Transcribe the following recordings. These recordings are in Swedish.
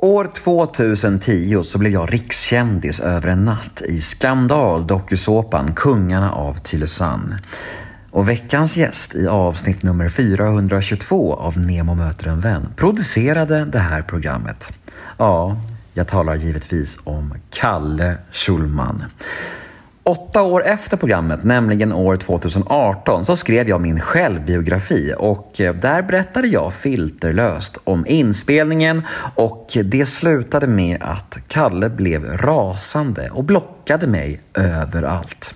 År 2010 så blev jag rikskändis över en natt i skandal dokusåpan Kungarna av Tylösand. Och veckans gäst i avsnitt nummer 422 av Nemo möter en vän producerade det här programmet. Ja, jag talar givetvis om Kalle Schulman. Åtta år efter programmet, nämligen år 2018, så skrev jag min självbiografi och eh, där berättade jag filterlöst om inspelningen och det slutade med att Kalle blev rasande och blockade mig överallt.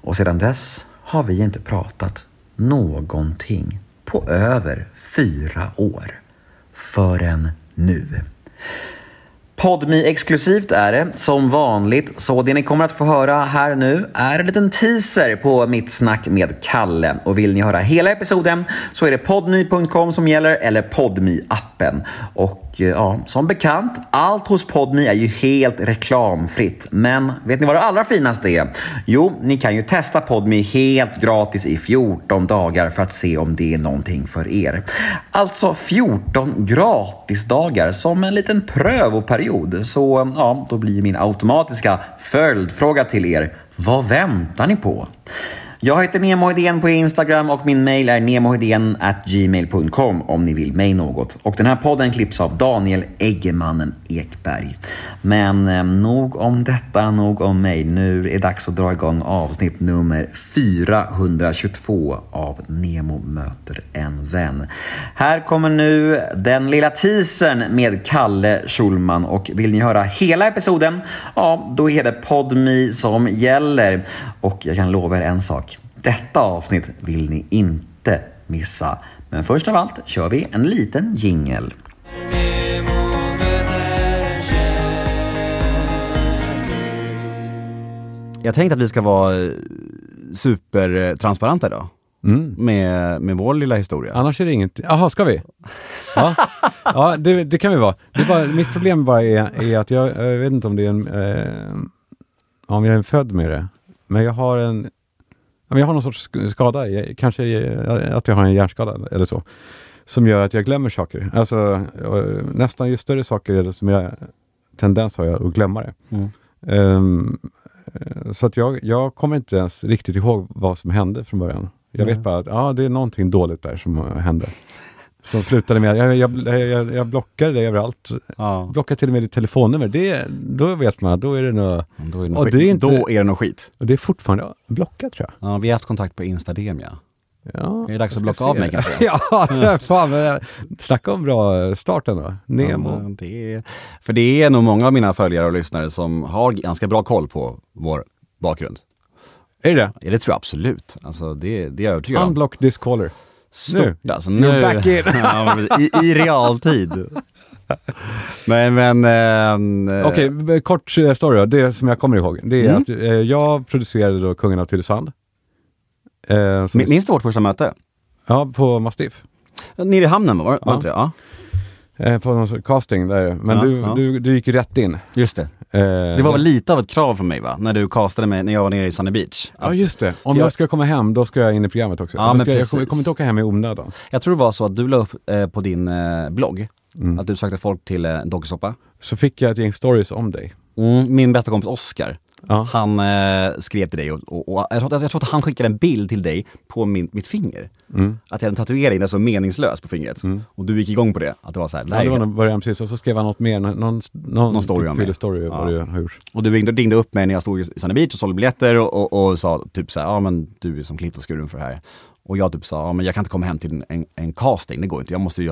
Och sedan dess har vi inte pratat någonting på över fyra år. Förrän nu podmi exklusivt är det, som vanligt. Så det ni kommer att få höra här nu är en liten teaser på mitt snack med Kalle. Och vill ni höra hela episoden så är det podmi.com som gäller eller podmi appen Och eh, ja, som bekant, allt hos Podmi är ju helt reklamfritt. Men vet ni vad det allra finaste är? Jo, ni kan ju testa Podmi helt gratis i 14 dagar för att se om det är någonting för er. Alltså 14 gratisdagar som en liten prövoperiod period. Så ja, då blir min automatiska följdfråga till er. Vad väntar ni på? Jag heter Nemohedén på Instagram och min mail är gmail.com om ni vill mig något. Och den här podden klipps av Daniel Eggemannen Ekberg. Men eh, nog om detta, nog om mig. Nu är det dags att dra igång avsnitt nummer 422 av Nemo möter en vän. Här kommer nu den lilla teasern med Kalle Schulman och vill ni höra hela episoden, ja, då är det PodMe som gäller. Och jag kan lova er en sak. Detta avsnitt vill ni inte missa. Men först av allt kör vi en liten jingel. Jag tänkte att vi ska vara eh, supertransparenta idag. Mm. Med, med vår lilla historia. Annars är det inget... Jaha, ska vi? Ja, ja det, det, kan vi vara. Det bara, mitt problem bara är, är att jag, jag, vet inte om det är en... Eh, om jag är född med det. Men jag har en... Jag har någon sorts skada, kanske att jag har en hjärnskada eller så. Som gör att jag glömmer saker. Alltså, nästan ju större saker är det som jag tendens har jag att glömma det. Mm. Um, så att jag, jag kommer inte ens riktigt ihåg vad som hände från början. Jag mm. vet bara att ja, det är någonting dåligt där som hände. Som slutade med jag, jag, jag, jag blockade det överallt. Ja. Blockade till och med ditt telefonnummer. Det, då vet man, då är det något... Då är det något, skit. Det är inte, då är det något skit. Och det är fortfarande blockat tror jag. Ja, vi har haft kontakt på Instagram ja. Ja, är det dags att blocka av mig kanske? ja, fan, men, snacka om bra start ändå. Nemo. Ja, det är, för det är nog många av mina följare och lyssnare som har ganska bra koll på vår bakgrund. Är det Ja, det tror jag absolut. Alltså, det, det är jag övertygad om. Unblock this caller. Stort nu. alltså. Nu, You're back in. i, I realtid. Nej men... Eh, Okej, okay, kort eh, story då. Det som jag kommer ihåg. Det är mm. att eh, jag producerade då Kungen av Tylösand. Eh, Minns du vårt första möte? Ja, på Mastiff. Nere i hamnen var, var ja. det ja. Eh, på någon casting där. Men ja, du, ja. Du, du gick ju rätt in. Just det. Eh, det var väl lite av ett krav för mig va? När du castade mig när jag var nere i Sunny Beach. Ja just det. Om jag... jag ska komma hem då ska jag in i programmet också. Ja, ska, jag, kommer, jag kommer inte åka hem i onödan. Jag tror det var så att du la upp eh, på din eh, blogg mm. att du sökte folk till eh, dokusåpa. Så fick jag ett gäng stories om dig. Mm, min bästa kompis Oscar Ja. Han eh, skrev till dig och, och, och jag, tror, jag, tror, att han skickade en bild till dig på min, mitt finger. Mm. Att jag hade en tatuering där som meningslös på fingret. Mm. Och du gick igång på det. Att det var så här, ja, det var nog början precis. Och så skrev han något mer, någon, någon, någon story typ om det. story ja. du har gjort. Och du ringde, ringde upp mig när jag stod i Sunny Beach och sålde biljetter och, och, och sa typ så här, ja men du är som klippt och skuren för det här. Och jag typ sa, ja men jag kan inte komma hem till en, en casting, det går inte. Jag måste ju.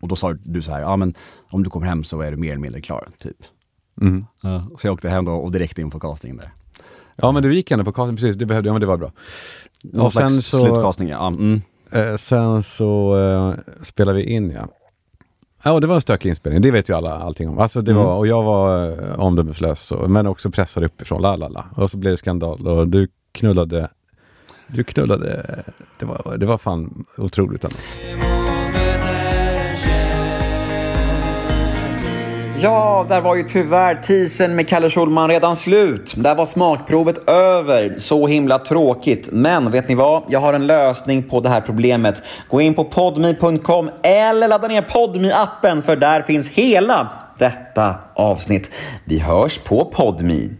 Och då sa du så här, ja men om du kommer hem så är du mer eller mindre klar, typ. Mm. Uh, så jag åkte hem då och direkt in på casting där. Ja men du gick ändå på casting, precis, det behövde jag, men det var bra. Någon och sen så, slutcasting ja. Mm. Eh, sen så eh, spelade vi in ja. Ja, det var en stökig inspelning, det vet ju alla allting om. Alltså det mm. var, och jag var eh, omdömeslös, men också pressad uppifrån, la, la, la. Och så blev det skandal och du knullade, du knullade, det var, det var fan otroligt ändå. Ja, där var ju tyvärr tisen med Kalle Schulman redan slut. Där var smakprovet över. Så himla tråkigt. Men vet ni vad? Jag har en lösning på det här problemet. Gå in på podme.com eller ladda ner podme appen för där finns hela detta avsnitt. Vi hörs på Podmi.